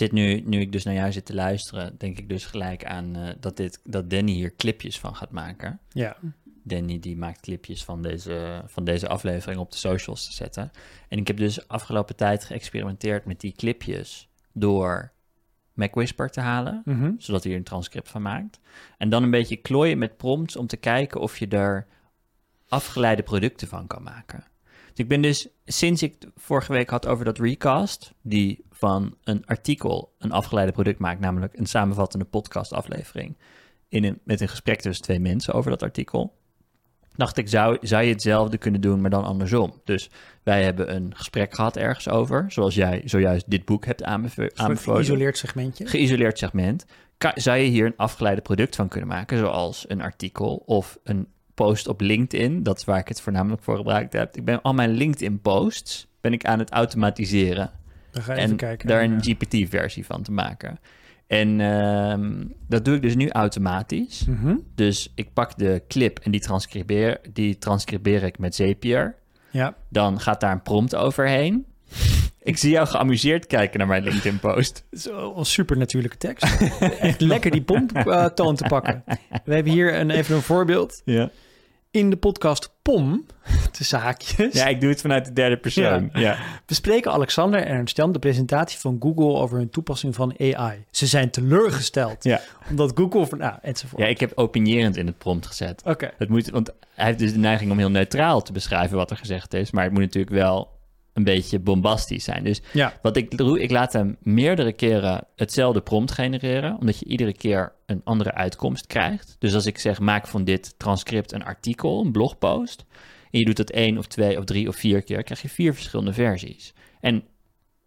zit nu, nu ik dus naar jou zit te luisteren, denk ik dus gelijk aan eh, dat, dit, dat Danny hier clipjes van gaat maken. Ja. Danny die maakt clipjes van deze, van deze aflevering op de socials te zetten. En ik heb dus afgelopen tijd geëxperimenteerd met die clipjes door MacWhisper te halen, Mhm. zodat hij er een transcript van maakt. En dan een beetje klooien met prompts om te kijken of je er afgeleide producten van kan maken. Dus ik ben dus, sinds ik vorige week had over dat recast, die van een artikel een afgeleide product maakt, namelijk een samenvattende podcastaflevering in een, met een gesprek tussen twee mensen over dat artikel, dacht ik, zou, zou je hetzelfde kunnen doen, maar dan andersom. Dus wij hebben een gesprek gehad ergens over, zoals jij zojuist dit boek hebt aanbeve- Een aanbevolen geïsoleerd segmentje. geïsoleerd segment, ka- zou je hier een afgeleide product van kunnen maken, zoals een artikel of een post op LinkedIn. Dat is waar ik het voornamelijk voor gebruikt heb. Ik ben al mijn LinkedIn posts ben ik aan het automatiseren Dan ga je even en kijken. daar een Ja. GPT-versie van te maken. En ehm, dat doe ik dus nu automatisch. Mhm. Dus ik pak de clip en die transcribeer, die transcribeer ik met Zapier. Ja. Dan gaat daar een prompt overheen. Ik zie jou geamuseerd kijken naar mijn LinkedIn-post. Zo, een super natuurlijke tekst. Echt lekker die pomptoon te pakken. We hebben hier een, even een voorbeeld. Ja. In de podcast POM, de zaakjes, Ja, ik doe het vanuit de derde persoon. Ja. bespreken Alexander en Ernst-Jan de presentatie van Google over hun toepassing van AI. Ze zijn teleurgesteld, Ja. omdat Google van, nou, enzovoort. ja, ik heb opinierend in het prompt gezet. Oké, Het moet, want hij heeft dus de neiging om heel neutraal te beschrijven wat er gezegd is. Maar het moet natuurlijk wel een beetje bombastisch zijn. Dus ja. wat ik doe, ik laat hem meerdere keren hetzelfde prompt genereren. Omdat je iedere keer een andere uitkomst krijgt. Dus als ik zeg, maak van dit transcript een artikel, een blogpost. En je doet dat één of twee of drie of vier keer, krijg je vier verschillende versies. En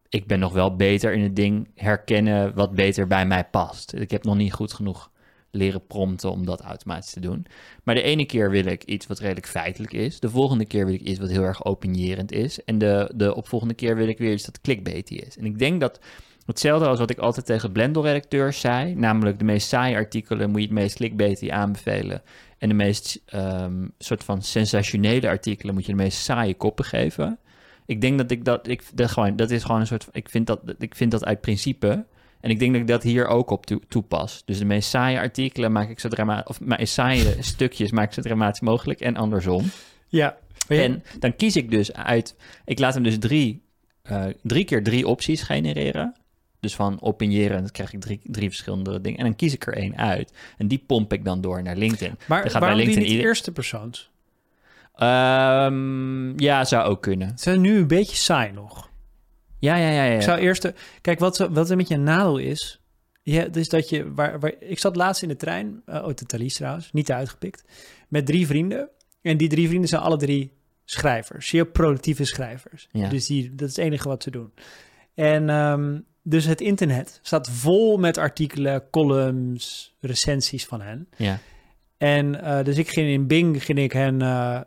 ik ben nog wel beter in het ding herkennen wat beter bij mij past. Ik heb nog niet goed genoeg leren prompten om dat automatisch te doen. Maar de ene keer wil ik iets wat redelijk feitelijk is. De volgende keer wil ik iets wat heel erg opinierend is. En de, de opvolgende keer wil ik weer iets dat clickbaity is. En ik denk dat hetzelfde als wat ik altijd tegen Blendel-redacteurs zei, namelijk de meest saaie artikelen moet je het meest clickbaity aanbevelen. En de meest ehm, soort van sensationele artikelen moet je de meest saaie koppen geven. Ik denk dat ik dat, ik, dat, gewoon, dat is gewoon een soort, ik vind dat, ik vind dat uit principe. En ik denk dat ik dat hier ook op toe- toepas. Dus de meest saaie artikelen maak ik zo dramatisch, of mijn saaie stukjes maak ik zo dramatisch mogelijk en andersom. Ja. En dan kies ik dus uit, ik laat hem dus drie, eh, drie keer drie opties genereren. Dus van opiniëren, dan krijg ik drie, drie verschillende dingen. En dan kies ik er één uit. En die pomp ik dan door naar LinkedIn. maar dan gaat bij waarom LinkedIn niet ieder- eerste persoons? Ehm, ja, zou ook kunnen. Het zijn nu een beetje saai nog. Ja, ja, ja. ja. Ik zou eerst... Kijk, wat, wat een beetje een nadeel is... Ja, dus dat je... Waar, waar, ik zat laatst in de trein, uh, oh, de Thalys trouwens, niet uitgepikt, met drie vrienden. En die drie vrienden zijn alle drie schrijvers, zeer productieve schrijvers. Ja. Dus die, dat is het enige wat ze doen. En ehm, dus het internet staat vol met artikelen, columns, recensies van hen. ja. En eh, dus ik ging in Bing, ging ik hen, eh,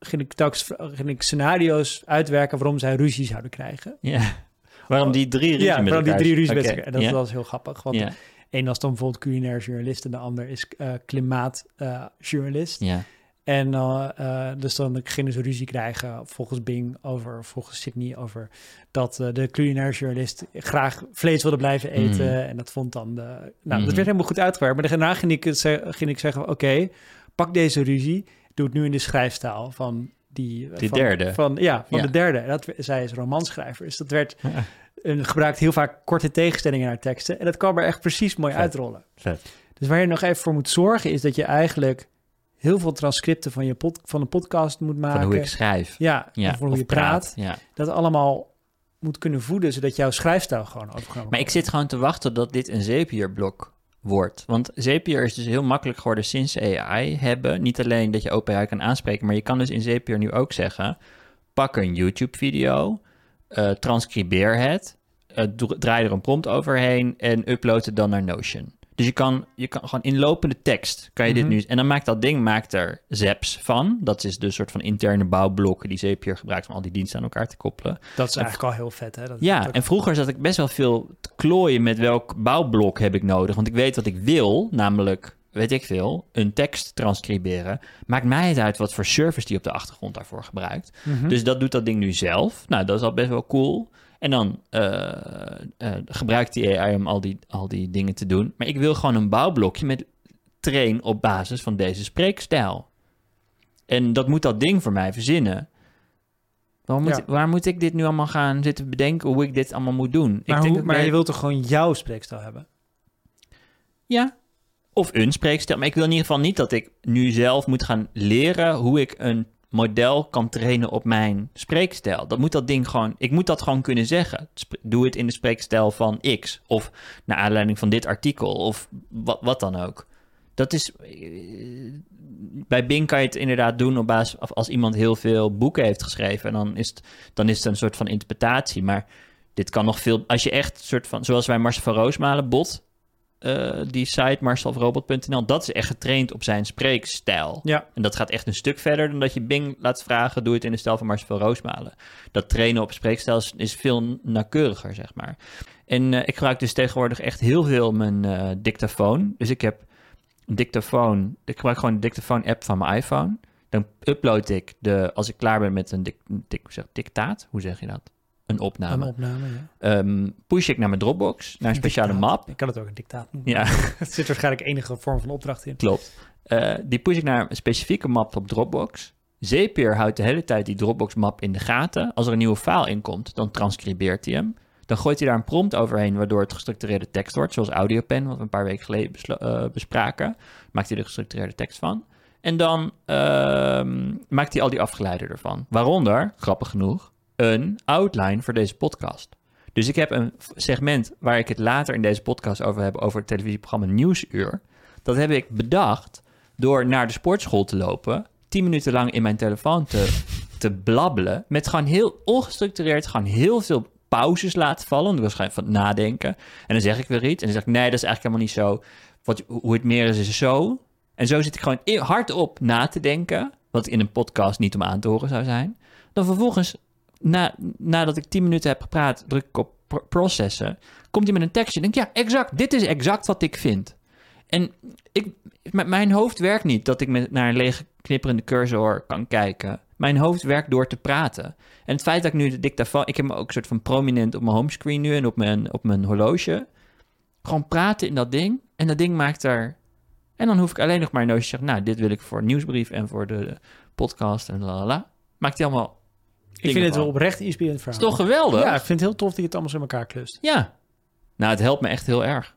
ging ik telkens ging ik scenario's uitwerken waarom zij ruzie zouden krijgen. ja. Waarom die drie ruzie ja, met waarom die drie ruzie elkaar. En dat was heel grappig. Want Ja, één was dan bijvoorbeeld culinair journalist en de ander is eh, klimaatjournalist. ja. En eh, dus dan gingen ze ruzie krijgen volgens Bing over, volgens Sydney over dat de culinair journalist graag vlees wilde blijven eten. Mhm. En dat vond dan de. Nou, Mhm. dat werd helemaal goed uitgewerkt. Maar daarna ging ik, ging ik zeggen: oké, pak deze ruzie, doe het nu in de schrijfstijl van die. eh, Die van, derde. Van, ja, van Ja. de derde. En dat, zij is romanschrijver. Dus dat werd. En gebruikt heel vaak korte tegenstellingen in haar teksten. En dat kwam er echt precies mooi Vet. uitrollen. Vet. Dus waar je nog even voor moet zorgen, is dat je eigenlijk heel veel transcripten van, je pod, van een podcast moet maken. Van hoe ik schrijf. Ja, Ja, hoe of je praat. Ja. Dat allemaal moet kunnen voeden, zodat jouw schrijfstijl gewoon overgenomen Maar ik zit gewoon te wachten tot dit een Zapier-blok wordt. Want Zapier is dus heel makkelijk geworden sinds AI hebben. Niet alleen dat je OpenAI kan aanspreken, maar je kan dus in Zapier nu ook zeggen... pak een YouTube-video, eh, transcribeer het, eh, dra- draai er een prompt overheen en upload het dan naar Notion. Dus je kan, je kan gewoon in lopende tekst kan je Mhm. dit nu... En dan maakt dat ding maakt er zaps van. Dat is dus soort van interne bouwblokken die Zapier gebruikt om al die diensten aan elkaar te koppelen. Dat is eigenlijk al heel vet, hè? Dat Ja, en vroeger zat ik best wel veel te klooien met welk bouwblok heb ik nodig. Want ik weet wat ik wil, namelijk, weet ik veel, een tekst transcriberen. Maakt mij het uit wat voor service die op de achtergrond daarvoor gebruikt. Mhm. Dus dat doet dat ding nu zelf. Nou, dat is al best wel cool. En dan eh, eh, gebruikt die AI om al die, al die dingen te doen. Maar ik wil gewoon een bouwblokje met train op basis van deze spreekstijl. En dat moet dat ding voor mij verzinnen. Waarom moet, Ja. Waar moet ik dit nu allemaal gaan zitten bedenken hoe ik dit allemaal moet doen? Maar, ik denk hoe, maar je wilt toch gewoon jouw spreekstijl hebben? Ja. Of een spreekstijl. Maar ik wil in ieder geval niet dat ik nu zelf moet gaan leren hoe ik een model kan trainen op mijn spreekstijl. Dat moet dat ding gewoon. Ik moet dat gewoon kunnen zeggen. Doe het in de spreekstijl van X. Of naar aanleiding van dit artikel. Of wat, wat dan ook. Dat is. eh, Bij Bing kan je het inderdaad doen op basis. of Als iemand heel veel boeken heeft geschreven. En dan is het, dan is het een soort van interpretatie. Maar dit kan nog veel. Als je echt soort van. Zoals wij Marcel van Roosmalen bot eh, die site marcelofrobot.nl, dat is echt getraind op zijn spreekstijl. Ja. En dat gaat echt een stuk verder dan dat je Bing laat vragen, doe het in de stijl van Marcel Roosmalen. Dat trainen op spreekstijl is, is veel nauwkeuriger, zeg maar. En eh, ik gebruik dus tegenwoordig echt heel veel mijn eh, dictafoon. Dus ik heb een dictafoon, ik gebruik gewoon de dictafoon-app van mijn iPhone. Dan upload ik de, als ik klaar ben met een dic, hoe zeg, dictaat, hoe zeg je dat? Een opname. Een opname, ja. Ehm, push ik naar mijn Dropbox, naar een speciale Dictaat. map. Ik kan het ook een dictaat noemen. Ja, Het zit waarschijnlijk enige vorm van opdracht in. klopt. Eh, die push ik naar een specifieke map op Dropbox. Zapier houdt de hele tijd die Dropbox-map in de gaten. Als er een nieuwe file inkomt, dan transcribeert hij hem. Dan gooit hij daar een prompt overheen, waardoor het gestructureerde tekst wordt. Zoals AudioPen, wat we een paar weken geleden eh, bespraken. Maakt hij er gestructureerde tekst van. En dan ehm, maakt hij al die afgeleiden ervan. Waaronder, grappig genoeg, een outline voor deze podcast. Dus ik heb een segment waar ik het later in deze podcast over heb, over het televisieprogramma Nieuwsuur. Dat heb ik bedacht door naar de sportschool te lopen, tien minuten lang in mijn telefoon te, te blabbelen, met gewoon heel ongestructureerd, gewoon heel veel pauzes laten vallen, want van nadenken. En dan zeg ik weer iets en dan zeg ik, nee, dat is eigenlijk helemaal niet zo. Wat, hoe het meer is, is zo. En zo zit ik gewoon hardop na te denken, wat in een podcast niet om aan te horen zou zijn. Dan vervolgens, na, nadat ik tien minuten heb gepraat, druk ik op pro- processen, komt hij met een tekstje en denk ja, exact, dit is exact wat ik vind. En ik, mijn hoofd werkt niet dat ik met, naar een lege knipperende cursor kan kijken. Mijn hoofd werkt door te praten. En het feit dat ik nu de dictafoon... Ik heb me ook een soort van prominent op mijn homescreen nu en op mijn, op mijn horloge. Gewoon praten in dat ding. En dat ding maakt er... En dan hoef ik alleen nog maar een te zeggen... Nou, dit wil ik voor nieuwsbrief en voor de podcast en lalala. Maakt hij allemaal... Ik vind het wel oprecht inspirerend Het verhaal. is toch geweldig? Ja, ik vind het heel tof dat je het allemaal zo in elkaar klust. Ja. Nou, het helpt me echt heel erg.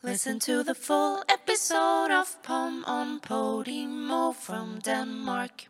Listen to the full episode of Pom on Podimo from Denmark.